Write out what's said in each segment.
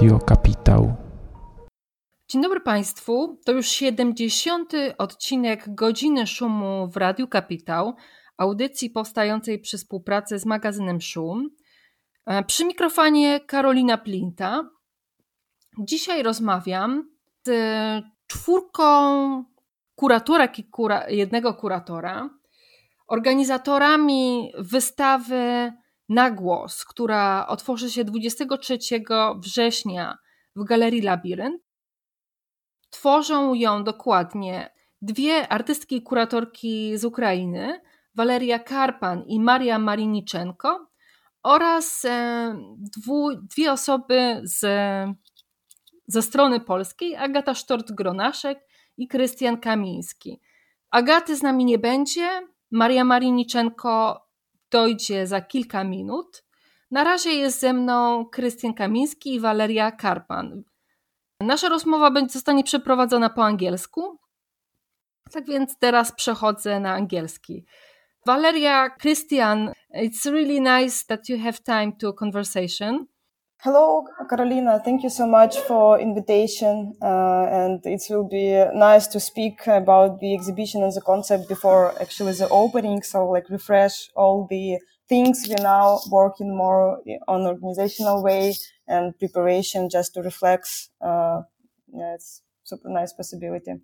Radio Kapitał. Dzień dobry Państwu. To już 70. odcinek Godziny Szumu w Radiu Kapitał, audycji powstającej przy współpracy z magazynem Szum. E, przy mikrofonie Karolina Plinta. Dzisiaj rozmawiam z czwórką kuratorek i kura, jednego kuratora, organizatorami wystawy na głos, która otworzy się 23 września w Galerii Labirynt. Tworzą ją dokładnie dwie artystki i kuratorki z Ukrainy, Waleria Karpan i Maria Mariniczenko oraz e, dwu, dwie osoby z, ze strony polskiej, Agata Sztort-Gronaszek i Krystian Kamiński. Agaty z nami nie będzie, Maria Mariniczenko dojdzie za kilka minut. Na razie jest ze mną Krystian Kamiński i Waleria Karpan. Nasza rozmowa będzie, zostanie przeprowadzona po angielsku. Tak więc teraz przechodzę na angielski. Valeria, Christian, it's really nice that you have time to conversation. Hello, Carolina. Thank you so much for invitation, uh, and it will be nice to speak about the exhibition and the concept before actually the opening. So, like, refresh all the things we're now working more on organizational way and preparation, just to reflect. Uh, yeah, it's super nice possibility.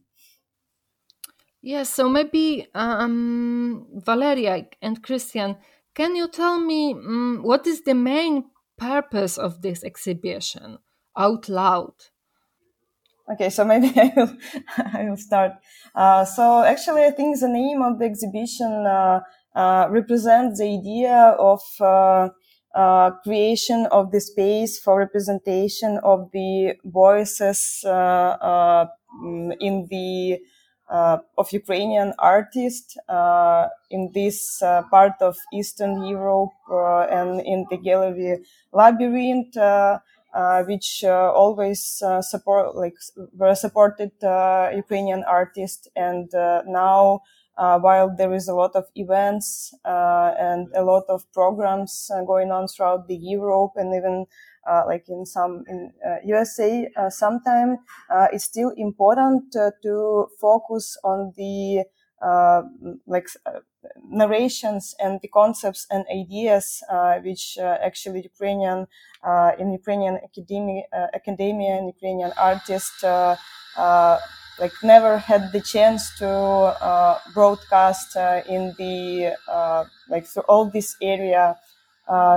Yes. So maybe um, Valeria and Christian, can you tell me um, what is the main purpose of this exhibition out loud? Okay, so maybe I will, I will start. Uh, so actually, I think the name of the exhibition uh, uh, represents the idea of uh, uh, creation of the space for representation of the voices uh, mm, in the of Ukrainian artists uh, in this uh, part of Eastern Europe and in the gallery Labyrinth. Uh, which uh, always uh, support like were supported Ukrainian artists, and now while there is a lot of events and a lot of programs going on throughout the Europe and even uh, like in some in uh, USA, uh, sometimes it's still important to focus on the like narrations and the concepts and ideas which actually Ukrainian in Ukrainian academia, academia and Ukrainian artists like never had the chance to uh, broadcast uh, in the uh, like through all this area.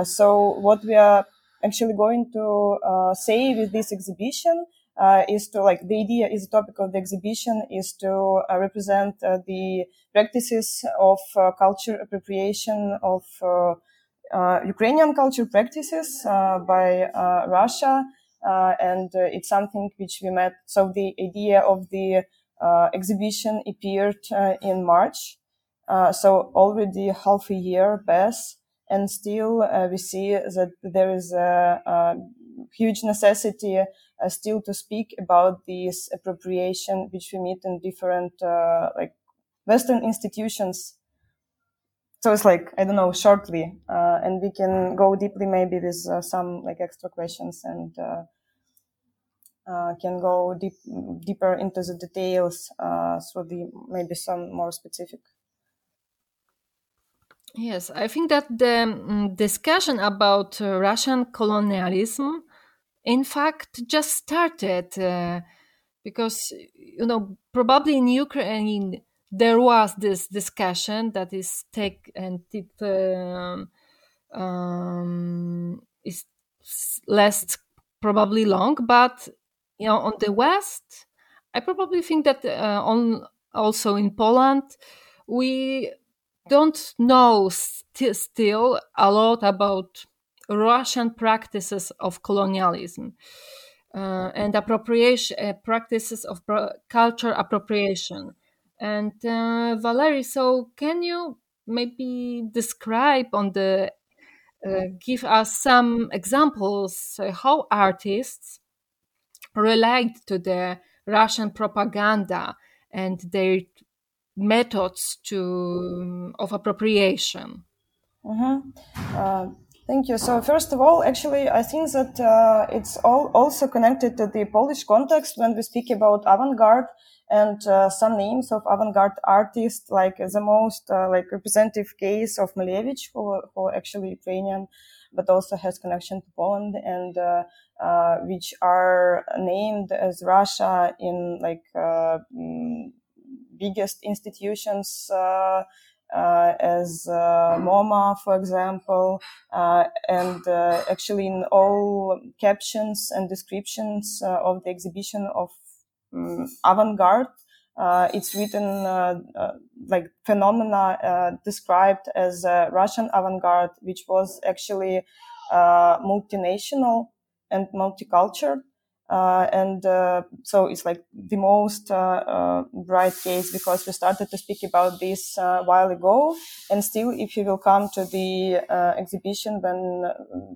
so what we are actually going to uh, say with this exhibition uh, is to like the idea is the topic of the exhibition is to uh, represent uh, the practices of uh, culture appropriation of uh, Ukrainian culture practices by Russia, and it's something which we met. So the idea of the exhibition appeared in March, so already half a year passed and still uh, we see that there is a, a huge necessity uh, still to speak about this appropriation which we meet in different uh, like western institutions. So it's like i don't know shortly uh, and we can go deeply maybe with uh, some like extra questions and uh, can go deep, deeper into the details so the maybe some more specific Yes, I think that the um, discussion about uh, Russian colonialism, in fact, just started uh, because, you know, probably in Ukraine there was this discussion that is take and it um, um, is probably long, but you know, on the West, I probably think that uh, on also in Poland, we don't know st- still a lot about Russian practices of colonialism uh, and appropriation uh, practices of pro- culture appropriation. And uh, Valerie, so can you maybe describe on the uh, give us some examples uh, how artists relate to the Russian propaganda and their methods to of appropriation. Mm-hmm. Uh, Thank you. So first of all, actually, I think that uh, it's all also connected to the Polish context when we speak about avant-garde and uh, some names of avant-garde artists, like the most uh, like representative case of Malevich, who, who actually Ukrainian, but also has connection to Poland and uh, uh, which are named as Russia in like mm, biggest institutions uh, as uh, MoMA, for example, uh, and actually in all captions and descriptions of the exhibition of um, avant-garde, uh, it's written uh, uh, like phenomena described as Russian avant-garde, which was actually multinational and multicultural. Uh, and uh, so it's like the most uh, bright case because we started to speak about this a while ago. And still, if you will come to the exhibition when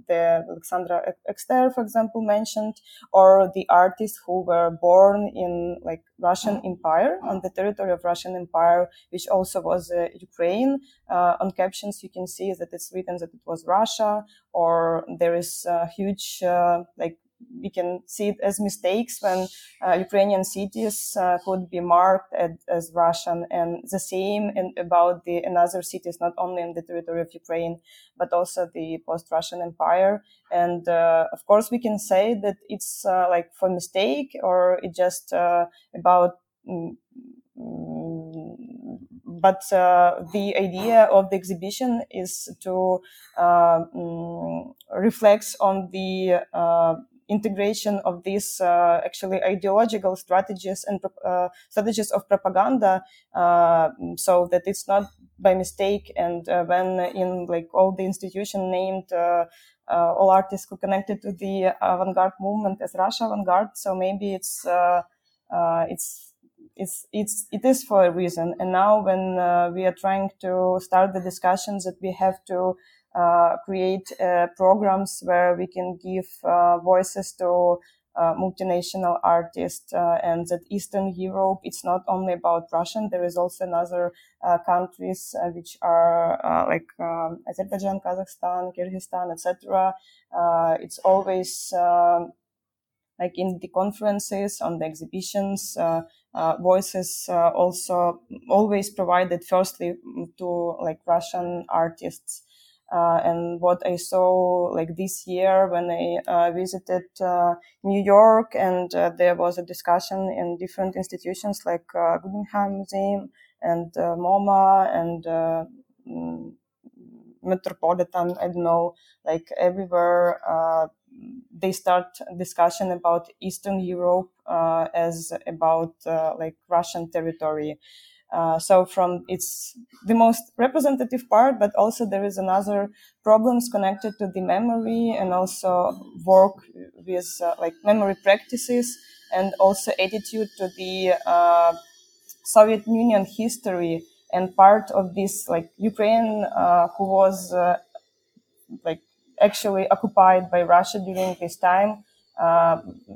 the Alexandra Exter, for example, mentioned, or the artists who were born in like Russian Empire on the territory of Russian Empire, which also was uh, Ukraine. Uh, on captions, you can see that it's written that it was Russia, or there is a huge uh, like we can see it as mistakes when uh, Ukrainian cities uh, could be marked at, as Russian, and the same in, about the another cities, not only in the territory of Ukraine, but also the post-Russian Empire. And uh, of course, we can say that it's uh, like for mistake, or it just uh, about. Mm, but uh, the idea of the exhibition is to uh, mm, reflect on the uh, integration of these uh, actually ideological strategies and uh, strategies of propaganda uh, so that it's not by mistake. And uh, when in like all the institution named uh, uh, all artists who connected to the avant-garde movement as Russia avant-garde so maybe it's it's it's it's it is for a reason. And now when we are trying to start the discussions that we have to create uh, programs where we can give uh, voices to uh, multinational artists uh, and that Eastern Europe, it's not only about Russian. There is also another uh, countries which are like um, Azerbaijan, Kazakhstan, Kyrgyzstan, etc. it's always um, like in the conferences, on the exhibitions, voices also always provided firstly to like Russian artists. Uh, and what I saw like this year when I uh, visited uh, New York and uh, there was a discussion in different institutions like uh, Guggenheim Museum and uh, MoMA and mm, Metropolitan, I don't know, like everywhere, they start discussion about Eastern Europe as about like Russian territory. Uh, so from it's the most representative part, but also there is another problems connected to the memory and also work with uh, like memory practices and also attitude to the uh, Soviet Union history and part of this like Ukraine uh, who was uh, like actually occupied by Russia during this time,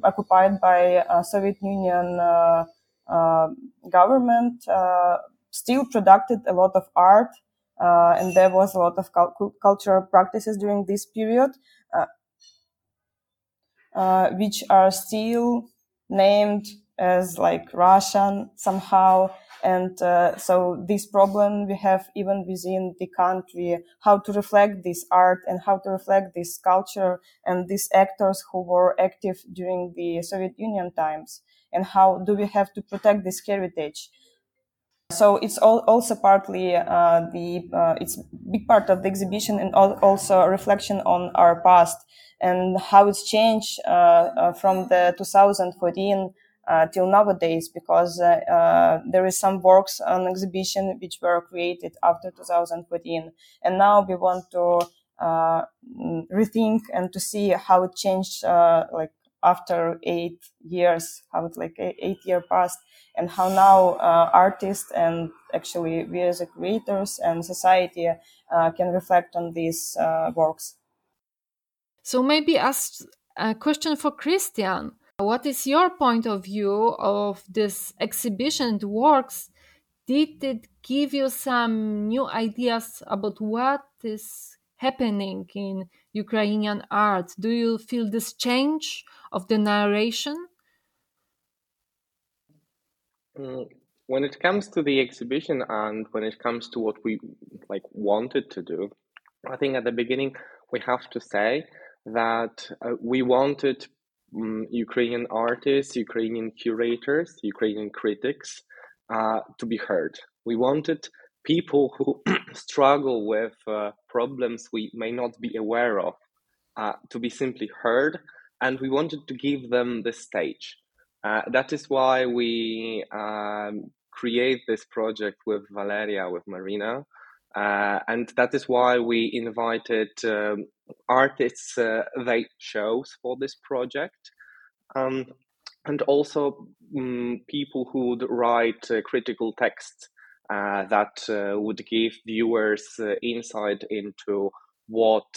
occupied by Soviet Union uh, government uh, still produced a lot of art, uh, and there was a lot of cultural practices during this period, which are still named as like Russian somehow. And uh, so this problem we have even within the country, how to reflect this art and how to reflect this culture and these actors who were active during the Soviet Union times and how do we have to protect this heritage. So it's all, also partly uh, the uh, it's big part of the exhibition and also a reflection on our past and how it's changed uh, uh from the 2014 uh, till nowadays because uh, there is some works on exhibition which were created after 2014 and now we want to rethink and to see how it changed like after eight years, how it like eight year past, and how now uh, artists and actually we as creators and society uh, can reflect on these uh, works. So maybe ask a question for Christian. What is your point of view of this exhibition works? Did it give you some new ideas about what is happening in Ukrainian art? Do you feel this change of the narration? Mm, when it comes to the exhibition and when it comes to what we like wanted to do, I think at the beginning we have to say that uh, we wanted um, Ukrainian artists, Ukrainian curators, Ukrainian critics uh, to be heard. We wanted people who struggle with uh, problems we may not be aware of uh, to be simply heard, and we wanted to give them the stage. Uh, that is why we um, create this project with Valeria, with Marina, uh, and that is why we invited um, artists uh, they chose for this project. Um, and also um, people who would write uh, critical texts uh, that uh, would give viewers uh, insight into what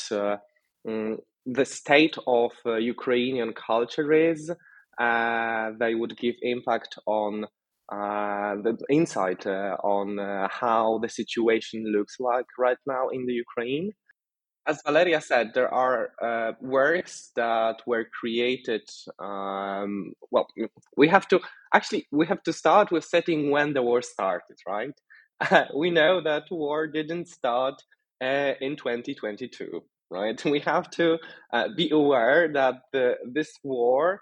mm, the state of Ukrainian culture is. they would give impact on uh, the insight uh, on uh, how the situation looks like right now in the Ukraine. As Valeria said, there are uh, works that were created. Um, well, we have to actually we have to start with setting when the war started, right? we know that war didn't start uh, in 2022, right? We have to be aware that the, this war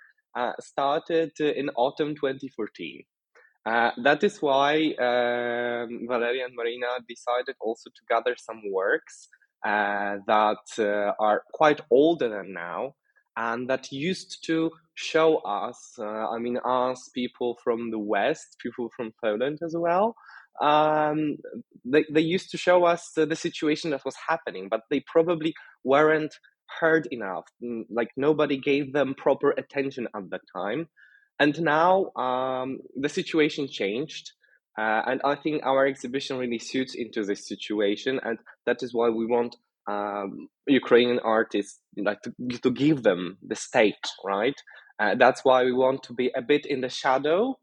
started in autumn 2014 uh, that is why um, Valeria and Marina decided also to gather some works uh, that uh, are quite older than now and that used to show us, uh, I mean, us people from the West, people from Poland as well. Um, they, they used to show us the situation that was happening, but they probably weren't heard enough. Mm, like nobody gave them proper attention at that time. And now um, the situation changed. Uh, and I think our exhibition really suits into this situation. And that is why we want um, Ukrainian artists like to, to give them the state, right? Uh, that's why we want to be a bit in the shadow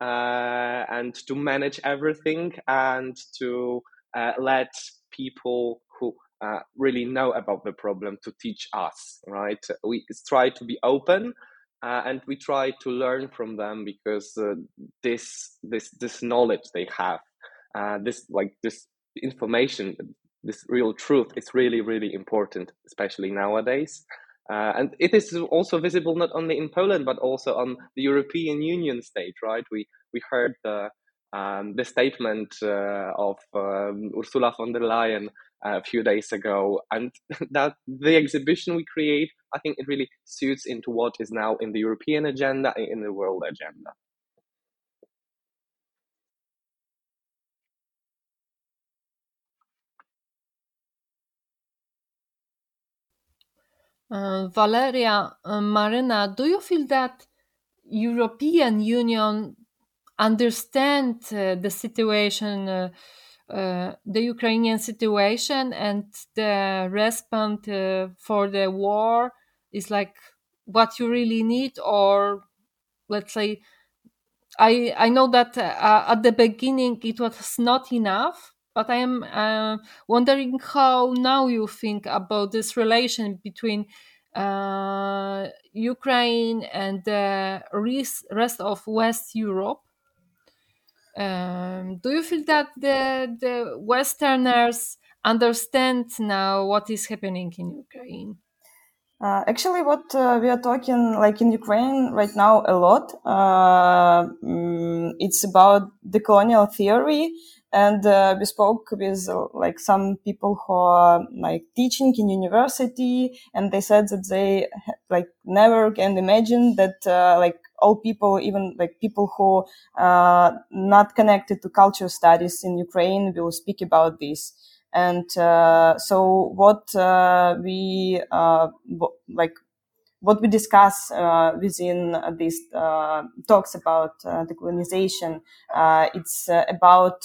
uh, and to manage everything and to uh, let people who uh, really know about the problem to teach us, right? We try to be open uh, and we try to learn from them because uh, this this this knowledge they have uh, this like this information this real truth is really really important especially nowadays. Uh, and it is also visible not only in Poland but also on the European Union stage right? We we heard the um, the statement uh, of um, Ursula von der Leyen a few days ago, and that the exhibition we create, I think it really suits into what is now in the European agenda and in the world agenda. Uh, Valeria, uh, Marina, do you feel that European Union understand uh, the situation uh, uh, the Ukrainian situation and the response uh, for the war is like what you really need, or let's say, I I know that uh, at the beginning it was not enough, but I am uh, wondering how now you think about this relation between uh, Ukraine and the rest of West Europe um, do you feel that the the Westerners understand now what is happening in Ukraine? Uh, actually, what uh, we are talking like in Ukraine right now a lot, uh, mm, it's about the colonial theory. And uh, we spoke with uh, like some people who are like teaching in university, and they said that they like never can imagine that uh, like all people, even like people who are not connected to culture studies in Ukraine will speak about this. And uh, so what uh, we uh, like what we discuss uh, within these uh, talks about uh, decolonization, it's about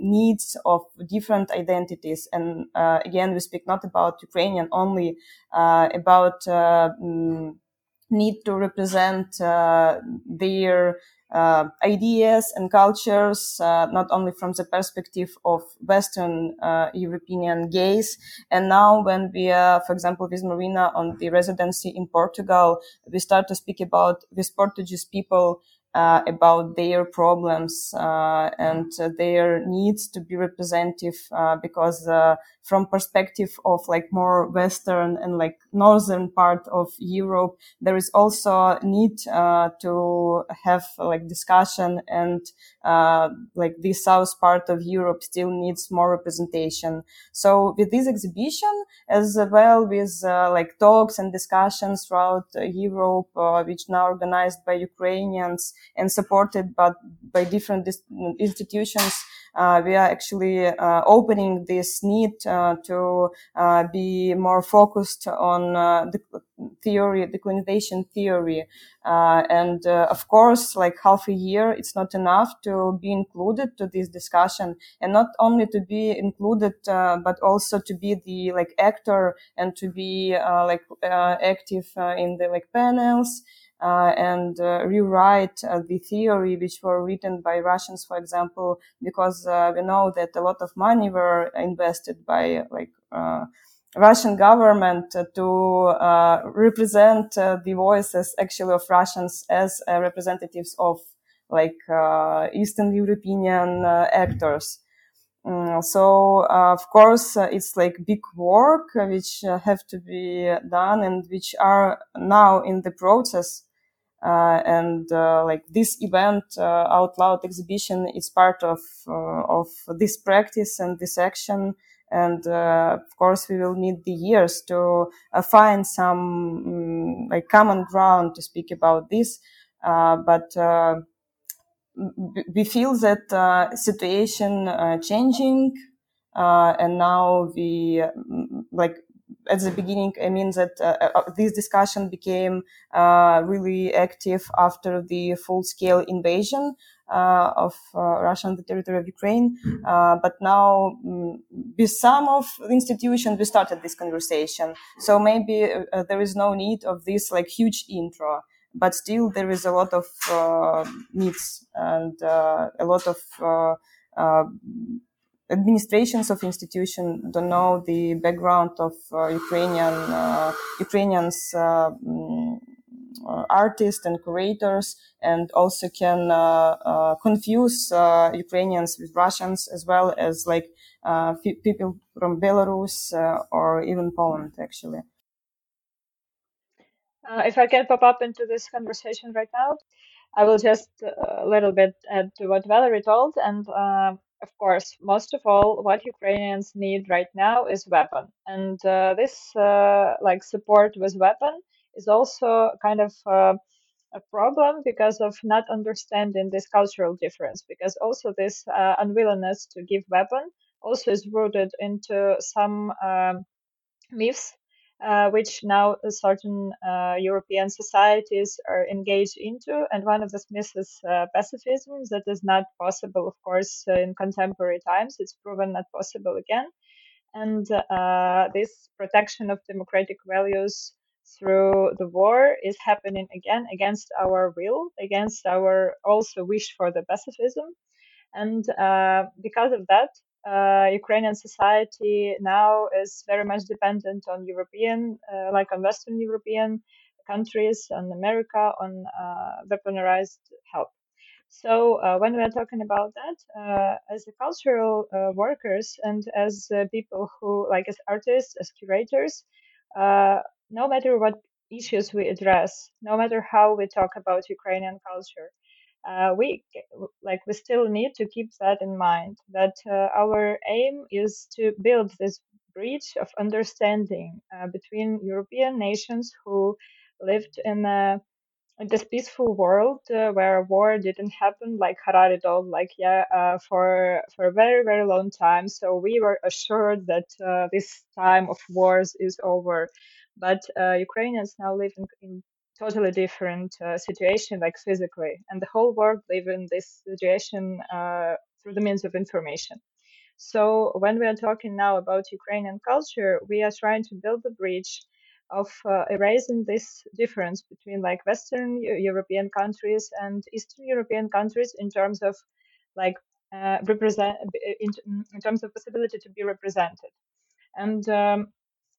needs of different identities. And again, we speak not about Ukrainian only, about mm, need to represent their uh, ideas and cultures, uh, not only from the perspective of Western uh, European gaze. And now, when we, uh, for example, with Marina on the residency in Portugal, we start to speak about with Portuguese people uh, about their problems uh, and uh, their needs to be representative uh, because uh, from perspective of like more western and like northern part of europe there is also need uh, to have like discussion and like the south part of europe still needs more representation. So with this exhibition as well with like talks and discussions throughout europe which now organized by ukrainians and supported by, by different institutions, uh, we are actually uh, opening this need uh, to uh, be more focused on uh, the theory, decolonization theory. Uh, and of course, like half a year, it's not enough to be included to this discussion and not only to be included, but also to be the like actor and to be like active in the like panels uh, and uh, rewrite uh, the theory which were written by Russians, for example, because uh, we know that a lot of money were invested by like uh, Russian government to uh, represent the voices actually of Russians as representatives of like Eastern European actors. Mm, so uh, of course uh, it's like big work uh, which have to be done and which are now in the process uh, and uh, like this event uh, out loud exhibition is part of of this practice and this action. And uh, of course we will need the years to uh, find some um, like common ground to speak about this. Uh, but we feel that situation changing and now we like at the beginning, I mean that uh, uh, this discussion became uh, really active after the full-scale invasion uh, of uh, Russia on the territory of Ukraine. Uh, but now, um, with some of the institutions, we started this conversation. So maybe there is no need of this like huge intro. But still, there is a lot of needs and a lot of administrations of institutions don't know the background of uh, Ukrainian uh, Ukrainians uh, mm, uh, artists and curators, and also can uh, uh, confuse Ukrainians with Russians as well as like people from Belarus or even Poland, actually. if I can pop up into this conversation right now, I will just a little bit add to what Valerie told, and of course, most of all, what Ukrainians need right now is weapon, and uh, this uh, like support with weapon is also kind of uh, a problem because of not understanding this cultural difference. Because also this uh, unwillingness to give weapon also is rooted into some um, myths uh, which now certain uh, European societies are engaged into. And one of the myths is uh, pacifism. That is not possible, of course, in contemporary times. It's proven not possible again. And uh, this protection of democratic values through the war is happening again against our will, against our also wish for the pacifism. And uh, because of that, uh, Ukrainian society now is very much dependent on European, uh, like on Western European countries, on America, on uh, weaponized help. So uh, when we are talking about that, uh, as cultural uh, workers and as people who, like as artists, as curators, no matter what issues we address, no matter how we talk about Ukrainian culture, uh, we like we still need to keep that in mind that uh, our aim is to build this bridge of understanding uh, between European nations who lived in a in this peaceful world uh, where war didn't happen, like Harari told, like yeah, uh, for for a very very long time. So we were assured that uh, this time of wars is over, but Ukrainians now live in, in totally different uh, situation, like physically, and the whole world live in this situation uh, through the means of information. So when we are talking now about Ukrainian culture, we are trying to build a bridge of uh, erasing this difference between like Western European countries and Eastern European countries in terms of like uh, represent in, in, terms of possibility to be represented. And um,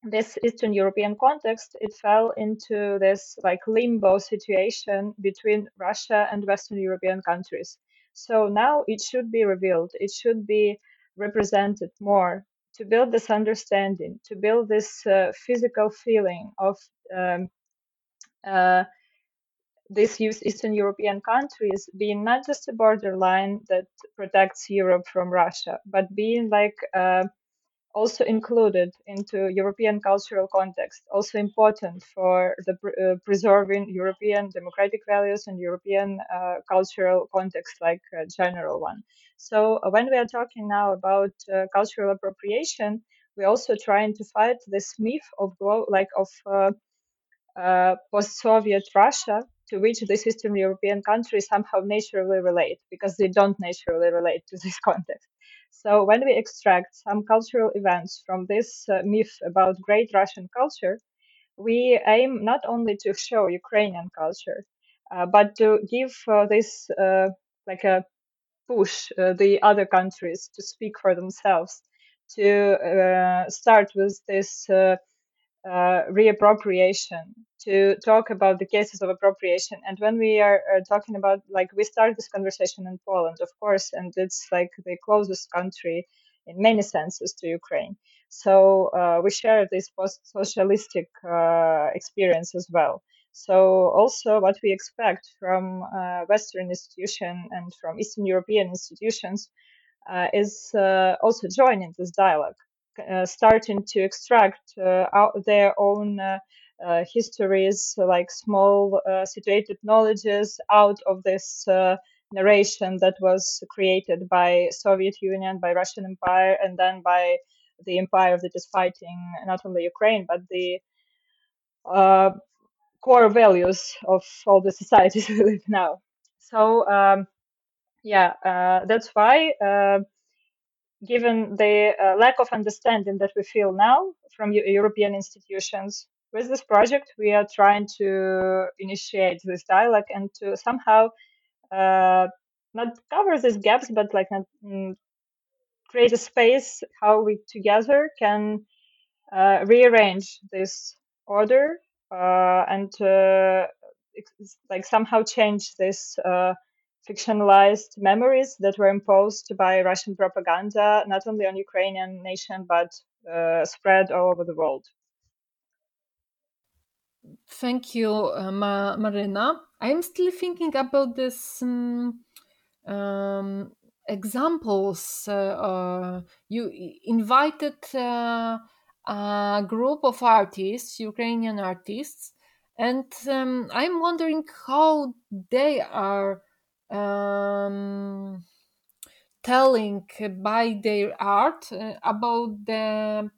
this Eastern European context, it fell into this like limbo situation between Russia and Western European countries. So now it should be revealed. It should be represented more to build this understanding, to build this uh, physical feeling of um, uh, Eastern European countries being not just a borderline that protects Europe from Russia, but being like uh, also included into European cultural context, also important for the uh, preserving European democratic values and European uh, cultural context, like general one. So uh, when we are talking now about uh, cultural appropriation, we're also trying to fight this myth of like of uh, post-Soviet Russia, to which these Eastern European countries somehow naturally relate, because they don't naturally relate to this context. So when we extract some cultural events from this uh, myth about great Russian culture, we aim not only to show Ukrainian culture, uh, but to give uh, this uh, like a push uh, the other countries to speak for themselves, to uh, start with this uh, reappropriation to talk about the cases of appropriation. And when we are, are, talking about like we start this conversation in poland of course and it's like the closest country in many senses to ukraine. So uh, we share this post-socialistic uh, experience as well. So also what we expect from uh, western institution and from eastern european institutions uh, is uh, also joining this dialogue starting to extract uh, their own uh, histories, like small situated knowledges, out of this narration that was created by Soviet Union, by Russian Empire, and then by the empire that is fighting not only Ukraine but the uh, core values of all the societies we live now. So um, yeah, uh, that's why uh, given the uh, lack of understanding that we feel now from European institutions. With this project, we are trying to initiate this dialogue and to somehow uh, not cover these gaps, but like not, mm, create a space how we together can uh, rearrange this order uh, and uh, like somehow change this uh, fictionalized memories that were imposed by Russian propaganda, not only on Ukrainian nation, but uh, spread all over the world. Thank you, uh, Ma- Marina. I'm still thinking about this um, um, examples. Uh, uh you invited uh, a group of artists, Ukrainian artists, and um, I'm wondering how they are um, telling by their art uh, about the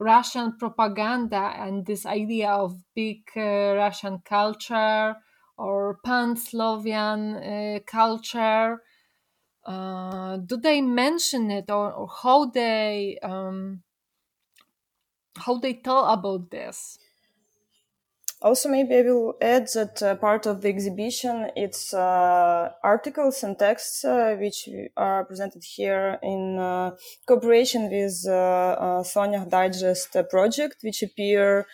Russian propaganda and this idea of big uh, Russian culture or pan Slavian uh, culture. Uh, do they mention it or, or how they um, how they tell about this? Also, maybe I will add that uh, part of the exhibition it's uh, articles and texts uh, which are presented here in uh, cooperation with uh, uh, Sonia Digest project, which appear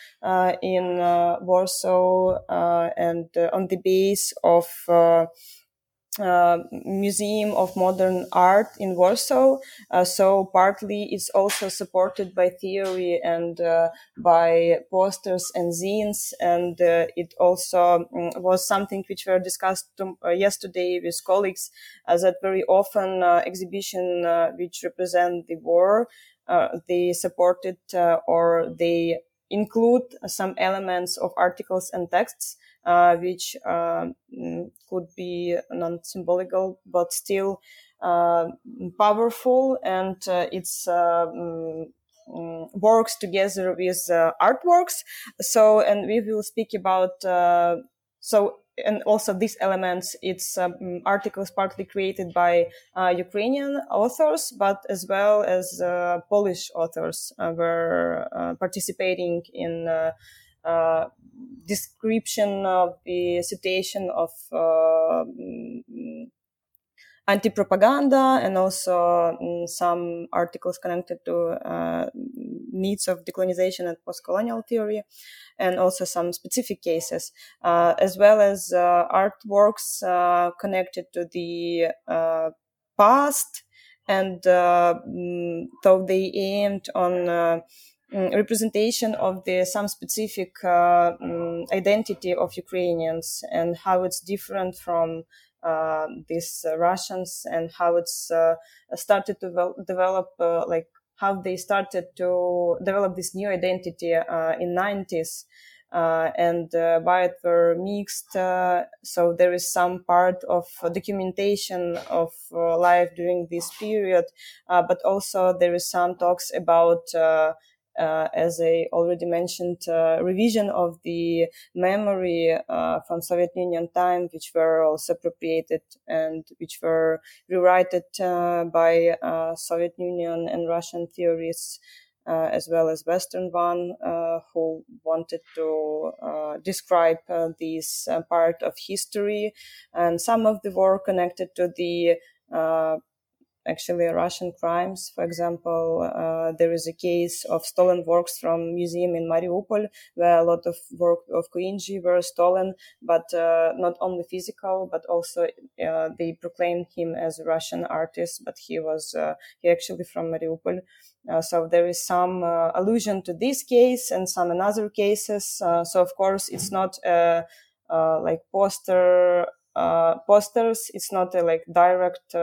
in Warsaw and on the base of uh, Museum of Modern Art in Warsaw. Uh, so partly it's also supported by theory and uh, by posters and zines. And uh, it also um, was something which were discussed to, uh, yesterday with colleagues that very often exhibition which represent the war, they supported or they include some elements of articles and texts which could be non-symbolical, but still powerful, and it's works together with artworks. So, and we will speak about so and also these elements it's um, articles partly created by uh, ukrainian authors but as well as uh, polish authors uh, were participating in description of the situation of uh, anti-propaganda and also mm, some articles connected to uh, needs of decolonization and post-colonial theory and also some specific cases uh, as well as uh, artworks uh, connected to the uh, past and mm, though they aimed on mm, representation of the some specific uh, identity of Ukrainians and how it's different from uh, these uh, Russians and how it's uh, started to develop like how they started to develop this new identity in 90s. Uh, and uh, it were mixed. Uh, so there is some part of documentation of life during this period, but also there is some talks about uh, as I already mentioned, uh, revision of the memory uh, from Soviet Union time, which were also appropriated and which were rewritten by Soviet Union and Russian theorists. Uh, as well as Western one, uh, who wanted to uh, describe this part of history. And some of the work connected to the actually Russian crimes. For example, uh, there is a case of stolen works from museum in Mariupol where a lot of work of Kuinji were stolen, but uh, not only physical, but also uh, they proclaimed him as a Russian artist, but he was uh, he actually from Mariupol. Uh, so there is some uh, allusion to this case and some in other cases. so of course it's not like poster posters. It's not a like direct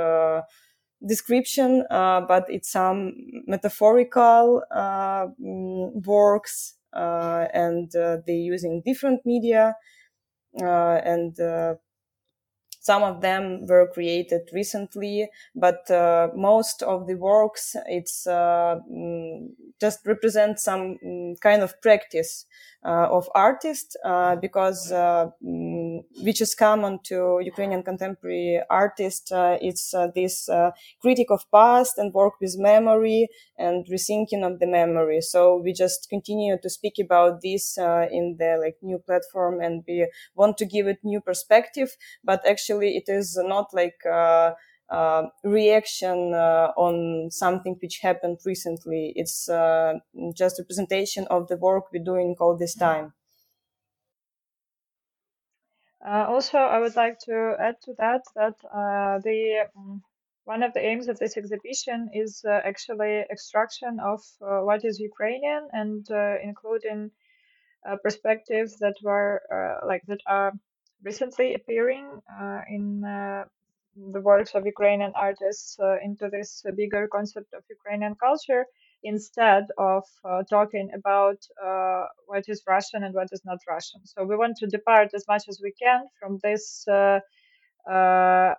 description, uh, but it's some metaphorical uh, mm, works, uh, and uh, they're using different media, uh, and uh, some of them were created recently, but most of the works it's mm, just represent some mm, kind of practice. uh, of artists uh, because uh, mm, which is common to Ukrainian contemporary artists. it's this critic of past and work with memory and rethinking of the memory. So we just continue to speak about this in the like new platform and we want to give it new perspective, but actually it is not like uh, reaction uh, on something which happened recently. It's uh, just representation of the work we're doing all this time. Uh, also, I would like to add to that that uh, the um, one of the aims of this exhibition is uh, actually extraction of what is Ukrainian and including perspectives that were like that are recently appearing in the works of Ukrainian artists uh, into this bigger concept of Ukrainian culture instead of uh, talking about uh, what is Russian and what is not Russian. So we want to depart as much as we can from this uh, uh,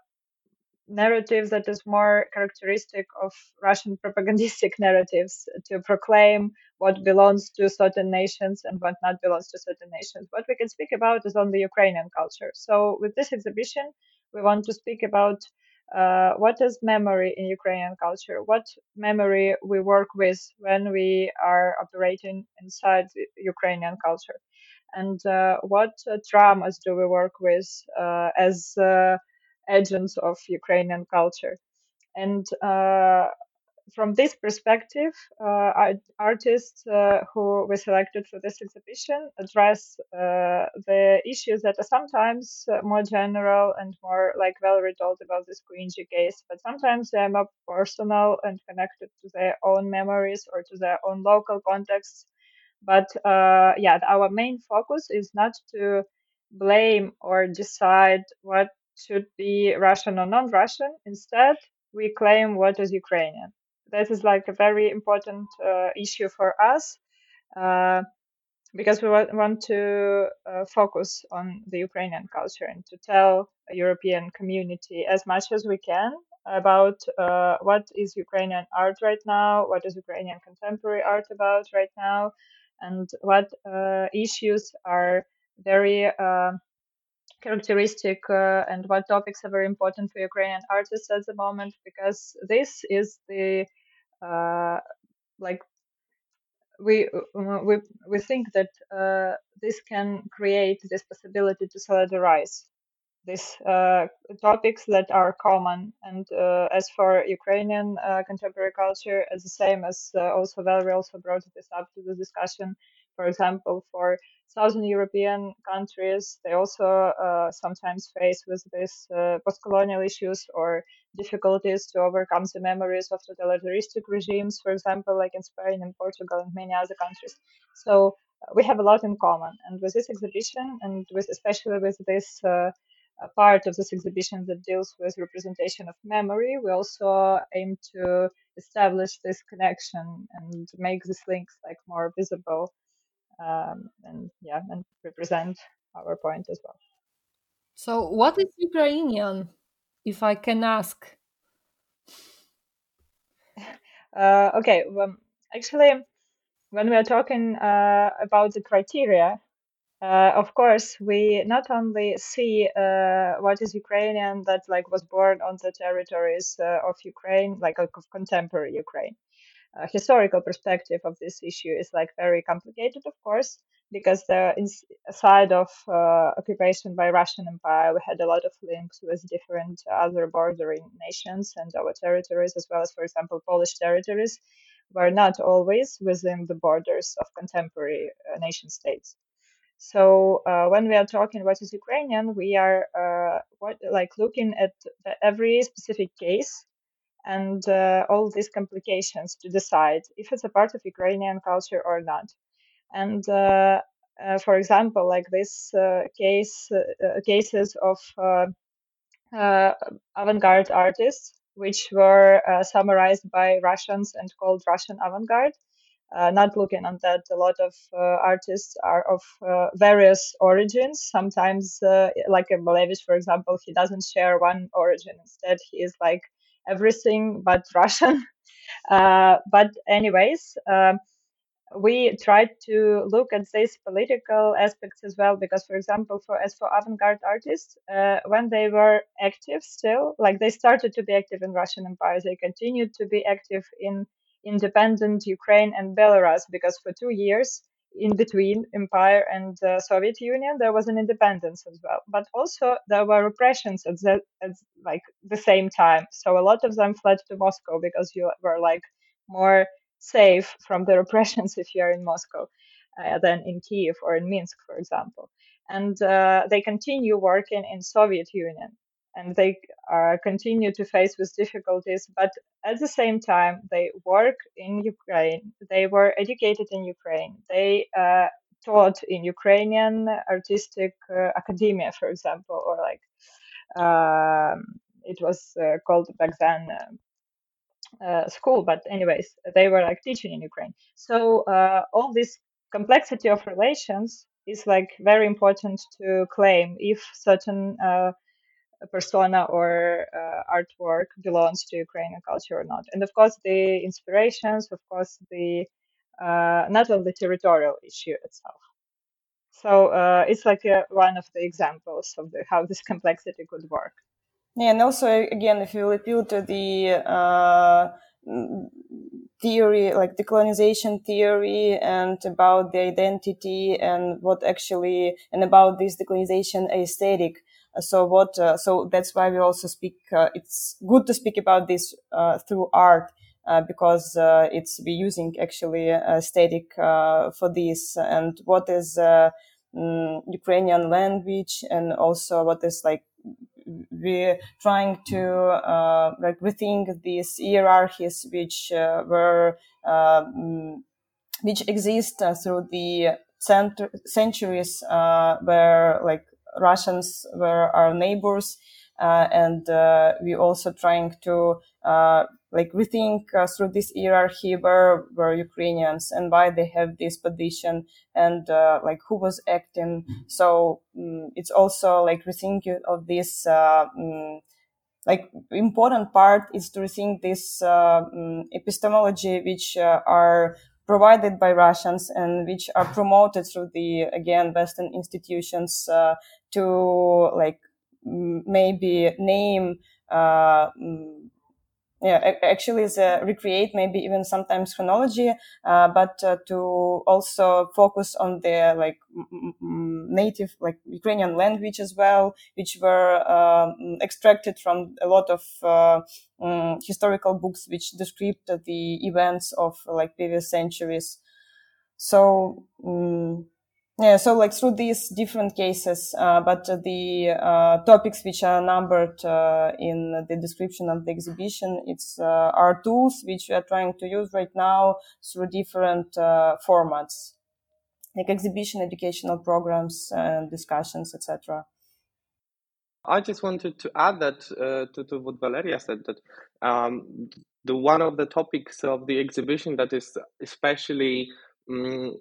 narrative that is more characteristic of Russian propagandistic narratives to proclaim what belongs to certain nations and what not belongs to certain nations. What we can speak about is only Ukrainian culture. So with this exhibition, we want to speak about uh, what is memory in Ukrainian culture, what memory we work with when we are operating inside Ukrainian culture, and uh, what uh, traumas do we work with uh, as uh, agents of Ukrainian culture. And uh, from this perspective, uh, artists uh, who were selected for this exhibition address uh, the issues that are sometimes uh, more general and more like well retold about this Kuinji case, but sometimes they're more personal and connected to their own memories or to their own local contexts. But uh, yeah, our main focus is not to blame or decide what should be Russian or non-Russian. Instead, we claim what is Ukrainian that is like a very important uh, issue for us uh, because we want to uh, focus on the Ukrainian culture and to tell a European community as much as we can about uh, what is Ukrainian art right now, what is Ukrainian contemporary art about right now, and what uh, issues are very uh, characteristic uh, and what topics are very important for Ukrainian artists at the moment because this is the uh, like we we we think that uh, this can create this possibility to solidarize these uh, topics that are common. And uh, as for Ukrainian uh, contemporary culture, it's the same as also Valerie also brought this up to the discussion. For example, for Southern European countries, they also uh, sometimes face with these uh, post-colonial issues or difficulties to overcome the memories of totalitarianistic regimes, for example, like in Spain and Portugal and many other countries. So we have a lot in common. And with this exhibition, and with especially with this a part of this exhibition that deals with representation of memory. We also aim to establish this connection and make these links like more visible, um, and yeah, and represent our point as well. So, what is Ukrainian, if I can ask? Uh, okay, well, actually, when we are talking uh, about the criteria uh, of course, we not only see uh, what is Ukrainian that like was born on the territories uh, of Ukraine, like of contemporary Ukraine. Uh, historical perspective of this issue is like very complicated, of course, because the side of uh, occupation by Russian Empire, we had a lot of links with different other bordering nations and our territories, as well as, for example, Polish territories, were not always within the borders of contemporary uh, nation states. So uh, when we are talking what is Ukrainian, we are uh, what, like looking at every specific case and uh, all these complications to decide if it's a part of Ukrainian culture or not. And uh, uh, for example, like this uh, case, cases of avant-garde artists, which were summarized by Russians and called Russian avant-garde. Uh, not looking at that a lot of uh, artists are of uh, various origins. Sometimes uh, like Malevich for example he doesn't share one origin. Instead he is like everything but russian. Uh, but anyways um, we tried to look at these political aspects as well because for example for as for avant-garde artists uh, when they were active still like they started to be active in russian empire. They continued to be active in independent Ukraine and Belarus because for two years in between empire and Soviet Union there was an independence as well. But also there were repressions at, the, at like the same time. So a lot of them fled to Moscow because you were like more safe from the repressions if you're in Moscow uh, than in Kiev or in Minsk for example. And uh, they continue working in Soviet Union and they uh, continue to face with difficulties but at the same time they work in ukraine. They were educated in ukraine. They uh, taught in ukrainian artistic uh, academia for example or like um, it was uh, called back then uh, school but anyways they were like teaching in ukraine. So all this complexity of relations is like very important to claim if certain persona or uh, artwork belongs to Ukrainian culture or not. And of course, the inspirations, of course, the uh, not only territorial issue itself. So uh, it's like a, one of the examples of the, how this complexity could work. Yeah, and also again, if you appeal to the uh, theory, like decolonization theory, and about the identity and what actually, and about this decolonization aesthetic, so what uh, so that's why we also speak uh, it's good to speak about this uh, through art uh, because uh, it's we using actually aesthetic for this. And what is um, Ukrainian language and also what is like we're trying to uh, like rethink these hierarchies which uh, were um, which exist uh, through the cent- centuries where like Russians were our neighbors. Uh, and uh, we also trying to uh, like rethink uh, through this hierarchy where were Ukrainians and why they have this position and uh, like who was acting. So um, it's also like rethinking of this. Um, like important part is to rethink this um, epistemology which are provided by Russians and which are promoted through the again Western institutions uh, to like maybe name uh, yeah, actually uh, recreate maybe even sometimes chronology, uh, but uh, to also focus on the like native like Ukrainian language as well, which were um, extracted from a lot of um, historical books which describe the events of like previous centuries. So. Um, yeah, so like through these different cases, uh, but the uh, topics which are numbered uh, in the description of the exhibition, it's uh, our tools which we are trying to use right now through different uh, formats, like exhibition, educational programs, discussions, etc. I just wanted to add that uh, to, to what Valeria said that um, the one of the topics of the exhibition that is especially um,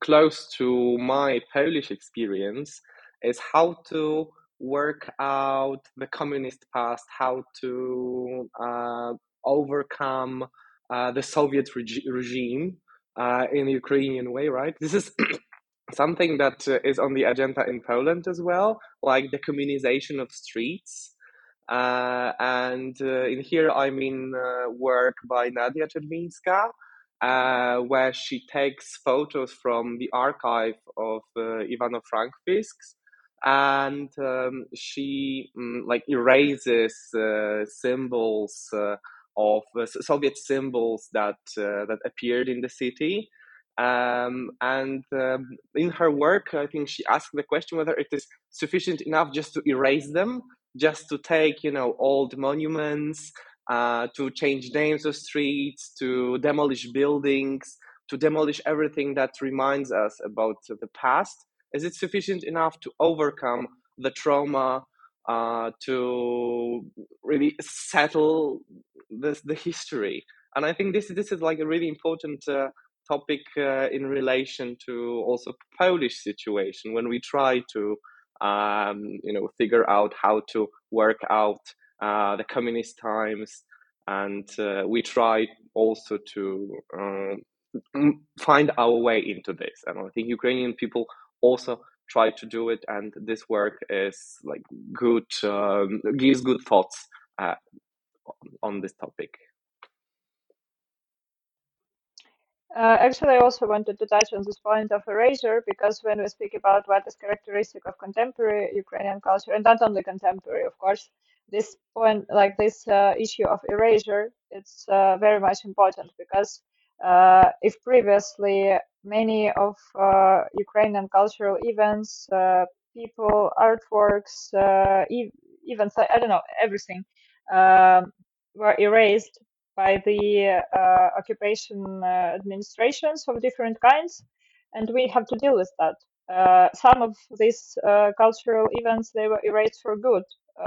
close to my Polish experience is how to work out the communist past, how to uh, overcome uh, the Soviet reg- regime uh, in the Ukrainian way, right? This is something that uh, is on the agenda in Poland as well, like decommunization of streets. Uh, and uh, in here, I mean work by Nadia Czerwińska, uh, where she takes photos from the archive of uh, Ivano Frankivsk and um, she um, like erases uh, symbols uh, of uh, Soviet symbols that uh, that appeared in the city. Um, and um, in her work, I think she asked the question whether it is sufficient enough just to erase them, just to take you know old monuments uh, to change names of streets, to demolish buildings, to demolish everything that reminds us about the past? Is it sufficient enough to overcome the trauma, uh, to really settle this, the history? And I think this this is like a really important uh, topic uh, in relation to also Polish situation when we try to um, you know figure out how to work out uh, the communist times, and uh, we try also to um, find our way into this. And I think Ukrainian people also try to do it, and this work is like good, um, gives good thoughts uh, on this topic. Uh, actually, I also wanted to touch on this point of erasure because when we speak about what is characteristic of contemporary Ukrainian culture, and not only contemporary, of course, this point, like this uh, issue of erasure, it's uh, very much important because uh, if previously many of uh, Ukrainian cultural events, uh, people, artworks, e- even I don't know everything um, were erased by the uh, occupation uh, administrations of different kinds, and we have to deal with that. Uh, some of these cultural events they were erased for good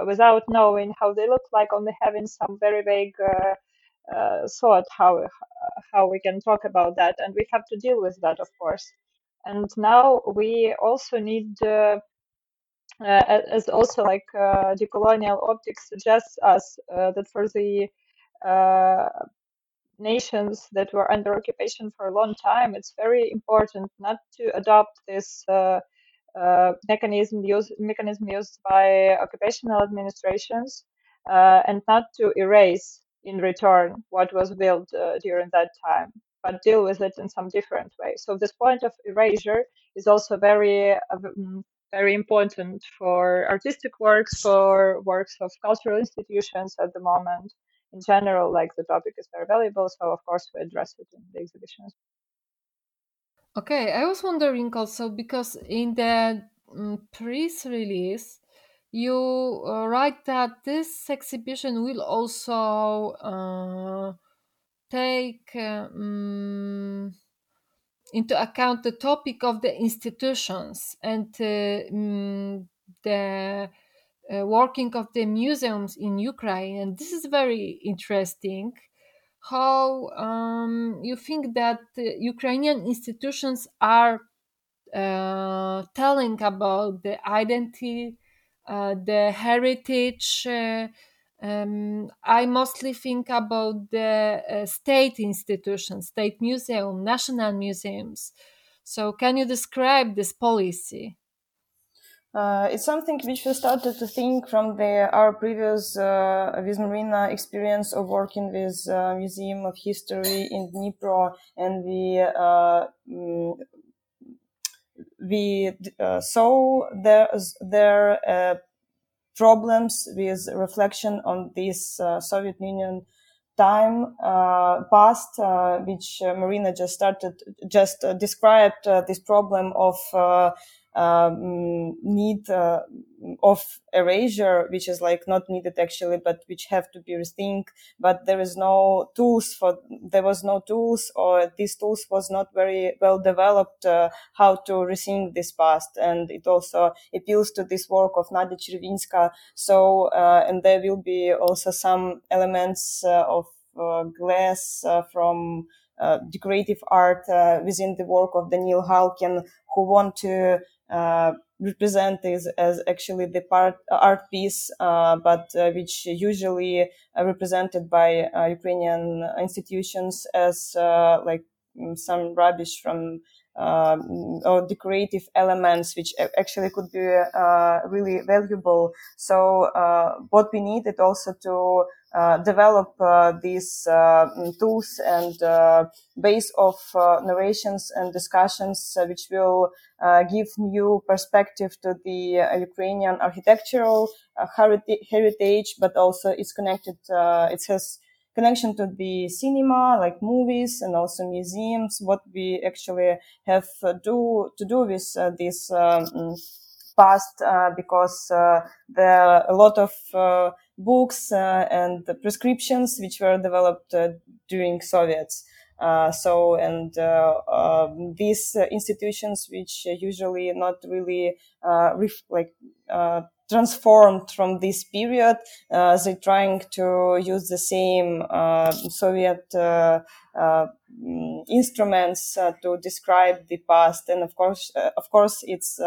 without knowing how they look like, only having some very vague thought how how we can talk about that, and we have to deal with that, of course. And now we also need. Uh, as also like uh, decolonial optics suggests us uh, that for the uh, nations that were under occupation for a long time, it's very important not to adopt this uh, mechanism used mechanism used by occupational administrations uh, and not to erase in return what was built uh, during that time, but deal with it in some different way. So this point of erasure is also very um, very important for artistic works, for works of cultural institutions at the moment in general, like the topic is very valuable. So of course we address it in the exhibitions. Okay, I was wondering also because in the um, press release, you uh, write that this exhibition will also uh, take um, into account the topic of the institutions and uh, um, the uh, working of the museums in Ukraine, and this is very interesting. How um, you think that Ukrainian institutions are uh, telling about the identity, uh, the heritage. Uh, um, I mostly think about the uh, state institutions, state museum, national museums. So, can you describe this policy? Uh, it's something which we started to think from the, our previous uh, with Marina experience of working with uh, Museum of History in Dnipro, and we uh, mm, we uh, saw there there uh, problems with reflection on this Soviet Union time past, which Marina just started just described this problem of um, need uh, of erasure, which is like not needed actually, but which have to be rethink. But there is no tools for, there was no tools or these tools was not very well developed uh, how to rethink this past. And it also appeals to this work of Nadia Chervinska. So, uh, and there will be also some elements uh, of uh, glass uh, from uh, decorative art uh, within the work of Daniel Halkin, who want to uh, represent this as actually the part art piece, uh, but uh, which usually represented by Ukrainian institutions as like mm, some rubbish from uh, or decorative elements, which actually could be uh, really valuable. So uh, what we needed also to uh, develop uh, these uh, tools and base of narrations and discussions, which will give new perspective to the Ukrainian architectural heritage, but also it's connected. it has connection to the cinema, like movies and also museums, what we actually have uh, do to do with uh, this um, past, uh, because uh, there are a lot of uh, books uh, and prescriptions which were developed during Soviets. Uh, so, and uh, um, these institutions, which usually not really uh, ref- like transformed from this period. Uh, they're trying to use the same uh, Soviet uh, uh instruments uh, to describe the past, and of course, uh, of course, it's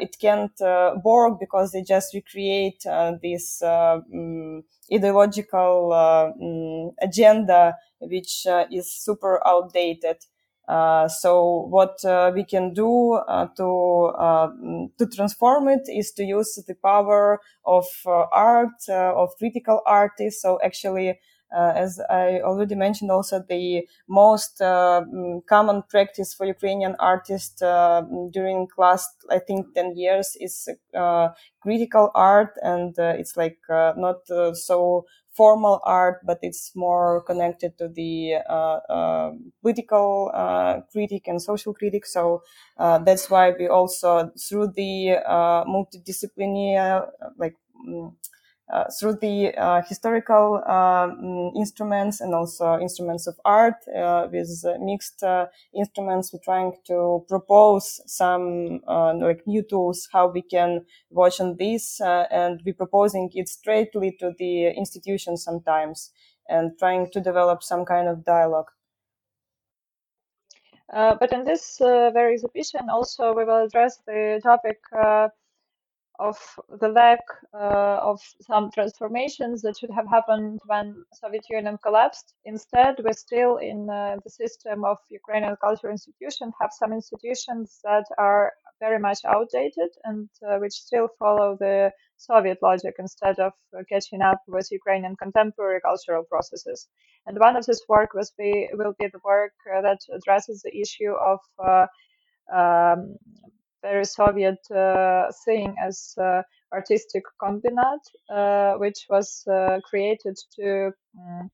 it can't work because they just recreate this um, ideological um, agenda, which is super outdated. Uh, so what uh, we can do uh, to uh, to transform it is to use the power of uh, art of critical artists. So actually. as I already mentioned, also the most common practice for Ukrainian artists during last, I think, 10 years is critical art. And it's like not so formal art, but it's more connected to the uh, uh, political uh, critic and social critic. So uh, that's why we also, through the uh, multidisciplinary, like uh, through the uh, historical um, instruments and also instruments of art uh, with mixed uh, instruments. We're trying to propose some like new tools how we can watch on this and we're proposing it straightly to the institution sometimes and trying to develop some kind of dialogue. Uh, but in this uh, very exhibition, also we will address the topic uh, of the lack uh, of some transformations that should have happened when Soviet Union collapsed. Instead, we're still in uh, the system of Ukrainian cultural institutions, have some institutions that are very much outdated and uh, which still follow the Soviet logic instead of uh, catching up with Ukrainian contemporary cultural processes. And one of this work was be, will be the work uh, that addresses the issue of uh, um, very Soviet uh, thing as uh, artistic combinat, uh, which was created to um,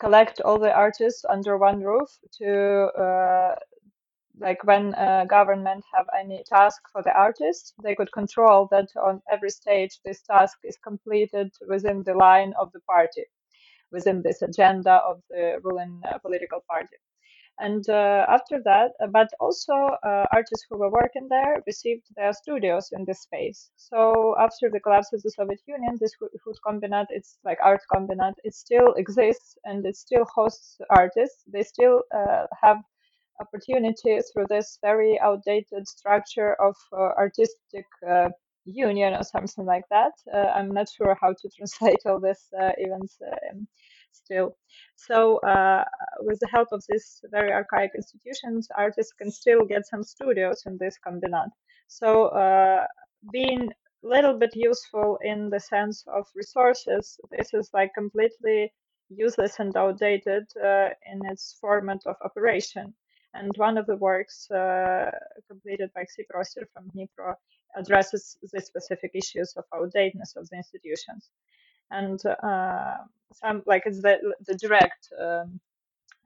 collect all the artists under one roof to like when uh, government have any task for the artist they could control that on every stage this task is completed within the line of the party within this agenda of the ruling uh, political party and uh, after that, uh, but also uh, artists who were working there received their studios in this space. So after the collapse of the Soviet Union, this food combinat, it's like art combinat, it still exists and it still hosts artists. They still uh, have opportunity through this very outdated structure of uh, artistic uh, union or something like that. I'm not sure how to translate all these events. Still. So uh, with the help of these very archaic institutions, artists can still get some studios in this combinat. So uh, being a little bit useful in the sense of resources, this is like completely useless and outdated uh, in its format of operation. And one of the works uh, completed by Xiproster from Dnipro addresses the specific issues of outdatedness of the institutions. And uh, some like it's the, the direct um,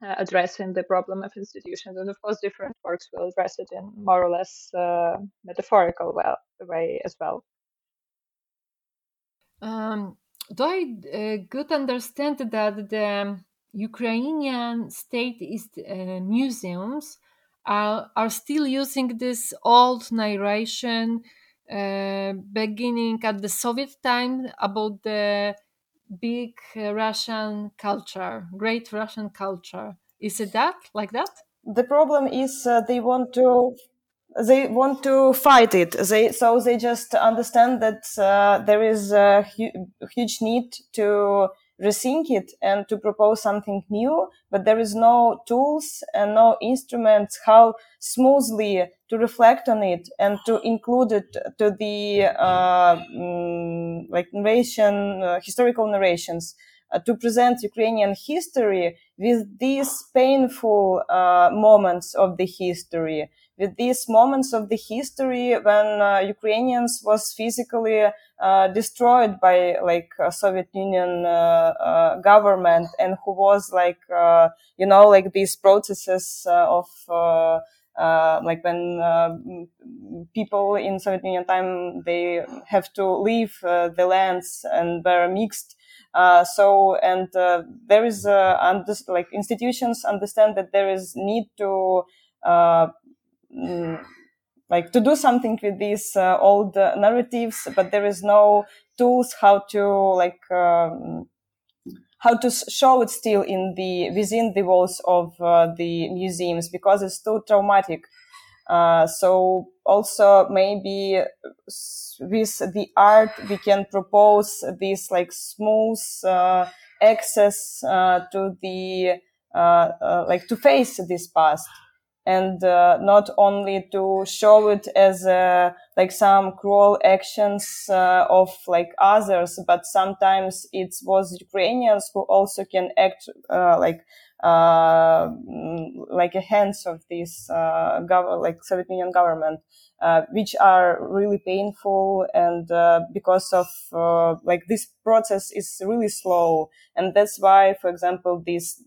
uh, addressing the problem of institutions. And of course, different works will address it in more or less uh, metaphorical well, way as well. Um, do I good understand that the Ukrainian state is, uh, museums are, are still using this old narration beginning at the Soviet time about the big Russian culture, great Russian culture. Is it that like that? The problem is uh, they want to they want to fight it. They so they just understand that uh, there is a hu- huge need to rethink it and to propose something new, but there is no tools and no instruments how smoothly to reflect on it and to include it to the uh, mm, like narration, uh, historical narrations. Uh, to present Ukrainian history with these painful uh, moments of the history, with these moments of the history when uh, Ukrainians was physically uh, destroyed by like Soviet Union uh, uh, government and who was like you know like these processes of like when people in Soviet Union time they have to leave the lands and were mixed. Uh, so and uh, there is uh, under, like institutions understand that there is need to mm, like to do something with these uh, old uh, narratives but there is no tools how to like um, how to show it still in the within the walls of uh, the museums because it's too traumatic. Uh, so also maybe with the art we can propose this like smooth uh, access uh, to the like to face this past and uh, not only to show it as uh, like some cruel actions uh, of like others, but sometimes it was Ukrainians who also can act uh, like uh, like a hands of this uh, gov- like Soviet Union government, which are really painful and because of like this process is really slow, and that's why, for example, this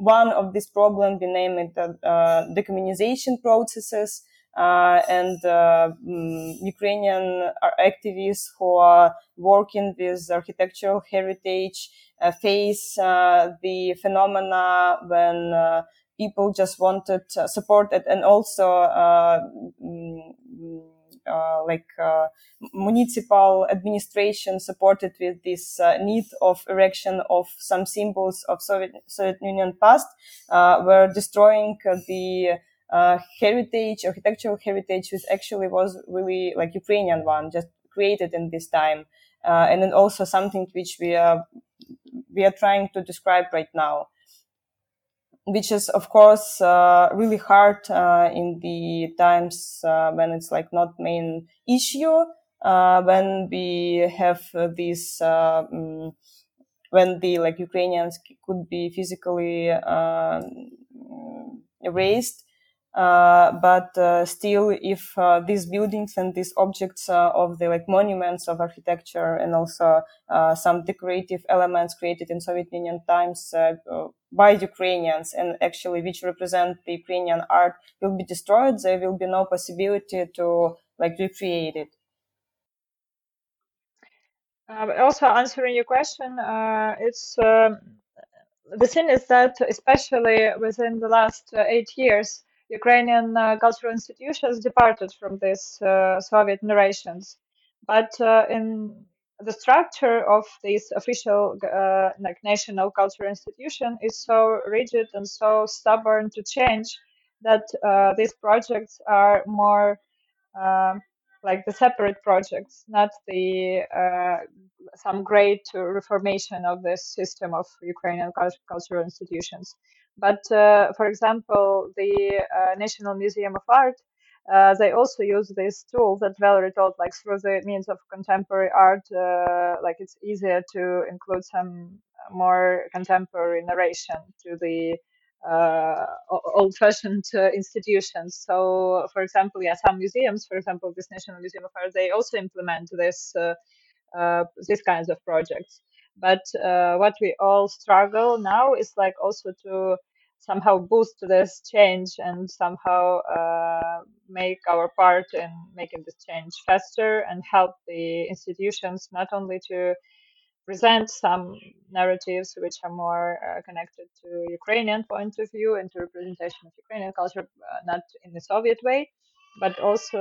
one of these problems, we name it uh, uh, decommunization processes. Uh, and uh, um, Ukrainian activists who are working with architectural heritage uh, face uh, the phenomena when people just wanted support and also uh, like uh, municipal administration supported with this uh, need of erection of some symbols of Soviet, Soviet Union past were destroying the uh, heritage, architectural heritage, which actually was really like Ukrainian one, just created in this time, uh, and then also something which we are we are trying to describe right now which is of course uh, really hard uh, in the times uh, when it's like not main issue uh, when we have this um, when the like Ukrainians could be physically uh, erased uh, but uh, still, if uh, these buildings and these objects uh, of the like monuments of architecture and also uh, some decorative elements created in Soviet Union times by Ukrainians and actually which represent the Ukrainian art will be destroyed, there will be no possibility to like recreate it. also answering your question, it's um, the thing is that especially within the last eight years Ukrainian uh, cultural institutions departed from these uh, Soviet narrations. But uh, in the structure of this official like national cultural institution is so rigid and so stubborn to change that these projects are more like the separate projects, not the uh, some great reformation of the system of Ukrainian cultural institutions. But uh, for example, the uh, National Museum of Art, uh, they also use this tool that Valerie told, like through the means of contemporary art, uh, like it's easier to include some more contemporary narration to the uh, old-fashioned uh, institutions. So, for example, yeah, some museums, for example, this National Museum of Art, they also implement this these kinds of projects. But uh, what we all struggle now is like also to somehow boost this change and somehow uh, make our part in making this change faster and help the institutions not only to present some narratives which are more uh, connected to Ukrainian point of view and to representation of Ukrainian culture, uh, not in the Soviet way, but also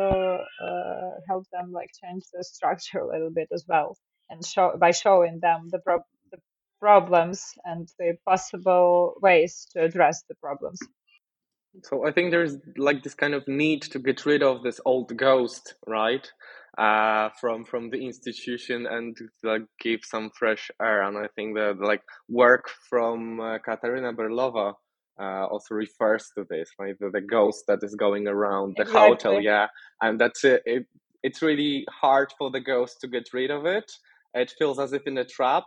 uh, help them like change the structure a little bit as well, and show by showing them the, pro- the problems and the possible ways to address the problems. So I think there's like this kind of need to get rid of this old ghost, right? uh, from from the institution and like give some fresh air. And I think that like work from uh, Katarina Berlova uh, also refers to this, right? The, the, ghost that is going around the exactly. hotel, yeah, and that's it, it. It's really hard for the ghost to get rid of it. It feels as if in a trap,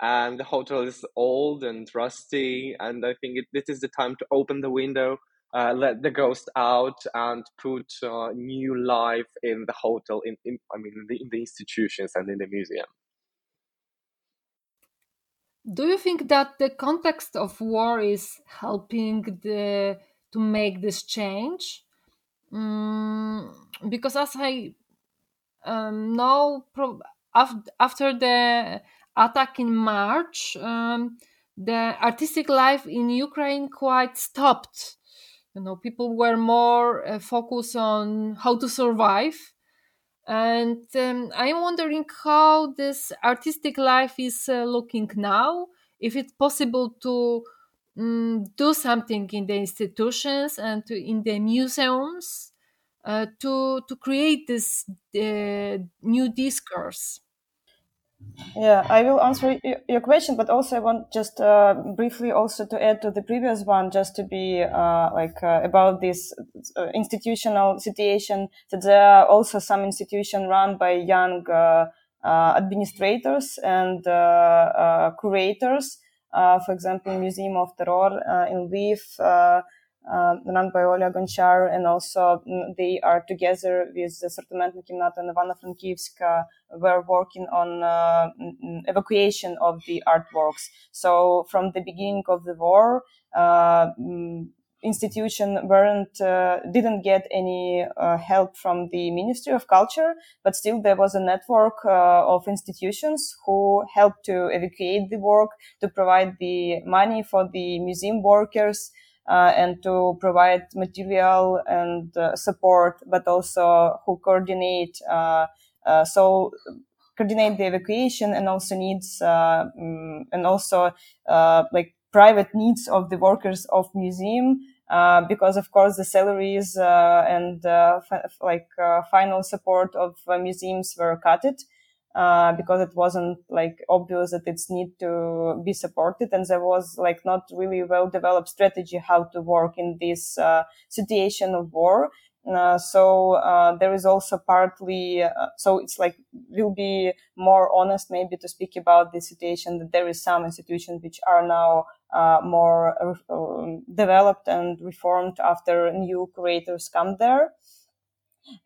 and the hotel is old and rusty. And I think it, this is the time to open the window uh, let the ghost out and put uh, new life in the hotel, in, in I mean, in the, in the institutions and in the museum. Do you think that the context of war is helping the to make this change? Mm, because as I um, know, after the attack in March, um, the artistic life in Ukraine quite stopped. You know people were more uh, focused on how to survive. And um, i'm wondering how this artistic life is uh, looking now. If it's possible to um, do something in the institutions and in the museums uh, to to create this uh, new discourse yeah, I will answer your question, but also I want just uh, briefly also to add to the previous one, just to be uh, like uh, about this institutional situation. That there are also some institutions run by young administrators and curators. for example, Museum of Terror in Lviv um, run by Gonchar, and also mm, they are together with the Sortimentna Kimnata and Ivano-Frankivsk were working on uh, evacuation of the artworks. So from the beginning of the war, uh, institution weren't uh, didn't get any uh, help from the Ministry of Culture, but still there was a network uh, of institutions who helped to evacuate the work, to provide the money for the museum workers. Uh, and to provide material and uh, support, but also who coordinate. Uh, so coordinate the evacuation and also needs um, and also like private needs of the workers of museum uh, because of course the salaries uh, and uh, like final support of museums were cut uh, because it wasn't like obvious that it's need to be supported. And there was like not really well developed strategy how to work in this uh, situation of war. Uh, so uh, there is also partly uh, so it's like we'll be more honest maybe to speak about the situation that there is some institutions which are now uh, more developed and reformed after new creators come there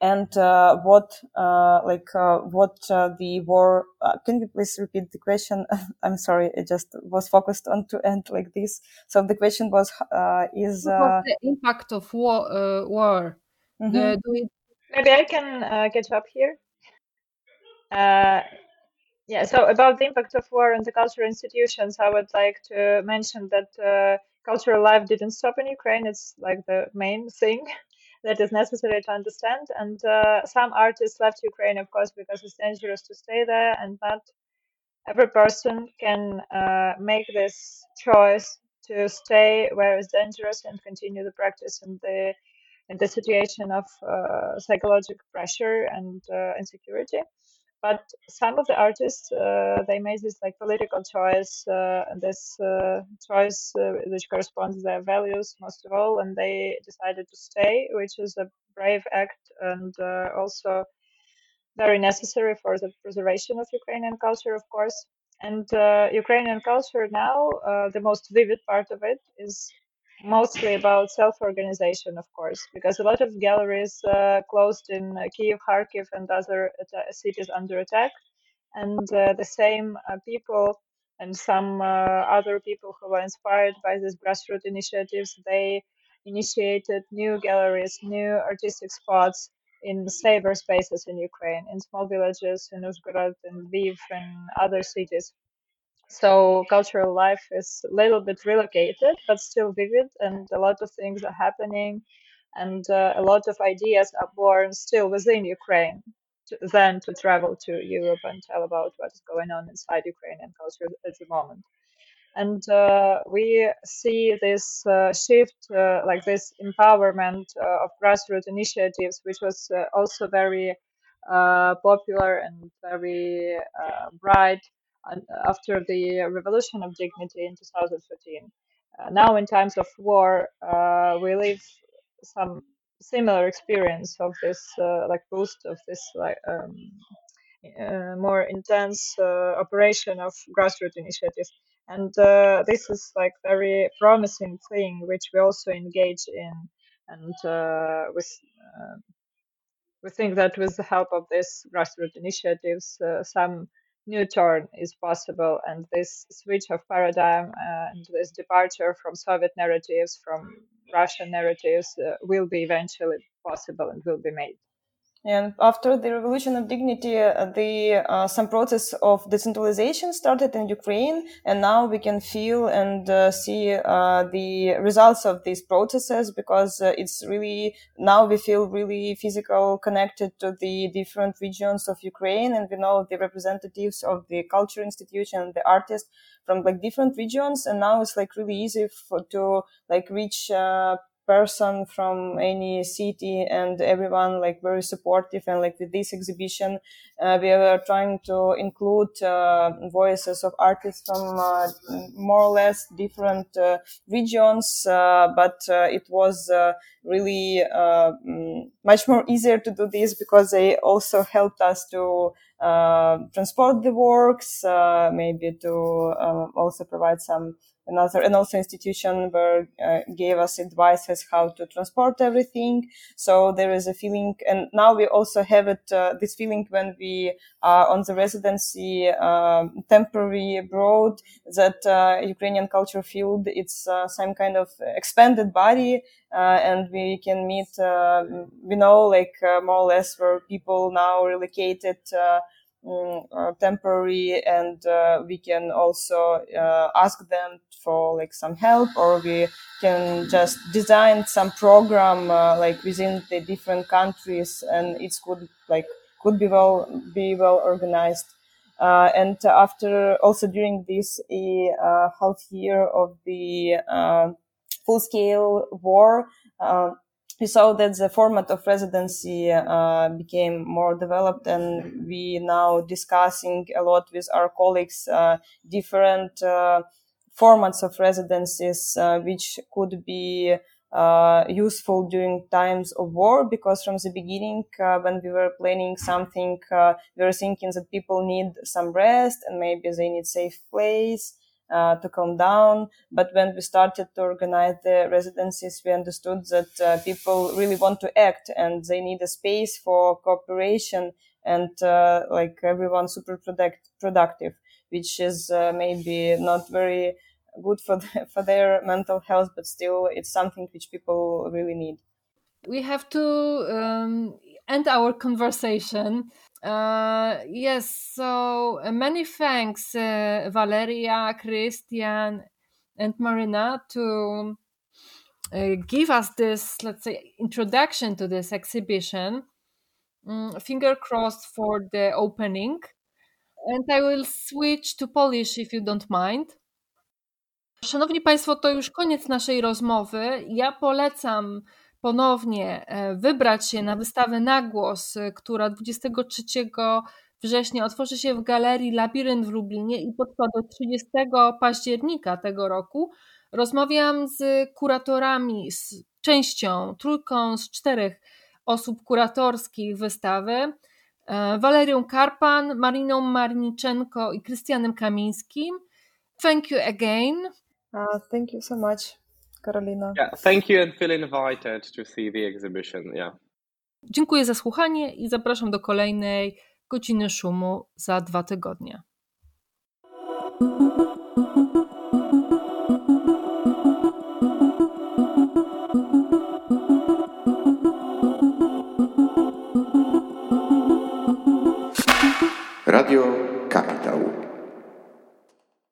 and uh, what uh, like uh, what uh, the war uh, can you please repeat the question? I'm sorry it just was focused on to end like this. So the question was uh, is what the impact of war war? Mm-hmm. the, we... maybe i can get up here. Yeah so about the impact of war on the cultural institutions i would like to mention that cultural life didn't stop in ukraine. It's like the main thing that is necessary to understand. And uh, some artists left Ukraine, of course, because it's dangerous to stay there, and not every person can uh, make this choice to stay where it's dangerous and continue the practice in the in the situation of uh, psychological pressure and uh, insecurity. But some of the artists, uh, they made this like political choice, uh, this uh, choice which corresponds to their values most of all, and they decided to stay, which is a brave act and also very necessary for the preservation of Ukrainian culture, of course. And uh, Ukrainian culture now, uh, the most vivid part of it is mostly about self-organization, of course, because a lot of galleries uh, closed in Kiev, Kharkiv, and other cities under attack, and uh, the same uh, people and some uh, other people who were inspired by these grassroots initiatives, they initiated new galleries, new artistic spots in safer spaces in Ukraine, in small villages in Uzhgorod and Lviv and other cities. So cultural life is a little bit relocated, but still vivid, and a lot of things are happening, and uh, a lot of ideas are born still within Ukraine. To, then to travel to Europe and tell about what is going on inside Ukrainian culture at the moment and uh, we see this uh, shift, uh, like this empowerment uh, of grassroots initiatives, which was uh, also very popular and very bright after the Revolution of Dignity in 2013. now, in times of war, we live some similar experience of this, like boost of this, like. Um, more intense operation of grassroots initiatives and uh, this is like very promising thing which we also engage in and uh, with uh, we think that with the help of these grassroots initiatives uh, some new turn is possible and this switch of paradigm uh, and this departure from soviet narratives from russian narratives uh, will be eventually possible and will be made and after the Revolution of Dignity, uh, the uh, some process of decentralization started in Ukraine, and now we can feel and uh, see uh, the results of these processes because uh, it's really now we feel really physical connected to the different regions of Ukraine, and we know the representatives of the culture institution, the artists from like different regions, and now it's like really easy for to like reach uh, person from any city and everyone like very supportive and like with this exhibition uh, we were trying to include uh, voices of artists from uh, more or less different uh, regions uh, but uh, it was really mm, much more easier to do this because they also helped us to transport the works maybe to also provide some another and also institution where uh, gave us advice as how to transport everything. So there is a feeling and now we also have it uh, this feeling when we are on the residency um, temporary abroad that uh, ukrainian culture field it's uh, some kind of expanded body uh, and we can meet uh, we know like more or less where people now relocated Mm, uh, temporary and uh, we can also uh, ask them for like some help or we can just design some program uh, like within the different countries and it's could like could be well be well organized. Uh, and after also during this uh, half year of the full scale war we saw that the format of residency uh, became more developed and we now discussing a lot with our colleagues uh, different uh, formats of residencies uh, which could be uh, useful during times of war because from the beginning uh, when we were planning something we were thinking that people need some rest and maybe they need safe place uh, to calm down. But when we started to organize the residencies, we understood that uh, people really want to act and they need a space for cooperation and uh, like everyone super product- productive, which is uh, maybe not very good for the, for their mental health, but still it's something which people really need. We have to um, end our conversation uh, yes, so uh, many thanks, uh, Valeria, Krystian, and Marina, to uh, give us this, let's say, introduction to this exhibition. Mm, finger crossed for the opening. And I will switch to Polish if you don't mind. Szanowni Państwo, to już koniec naszej rozmowy. Ja polecam ponownie e, wybrać się na wystawę na głos, która 23 września otworzy się w galerii Labirynt w Lublinie i potrwa do 30 października tego roku, rozmawiam z kuratorami, z częścią, trójką z czterech osób kuratorskich wystawy. E, Walerią Karpan, Mariną Marniczenko i Krystianem Kamińskim. Thank you again. Uh, thank you so much, Karolina. Yeah, thank you and feel invited to see the exhibition. Yeah. Dziękuję za słuchanie i zapraszam do kolejnej godziny szumu za dwa tygodnie. Radio.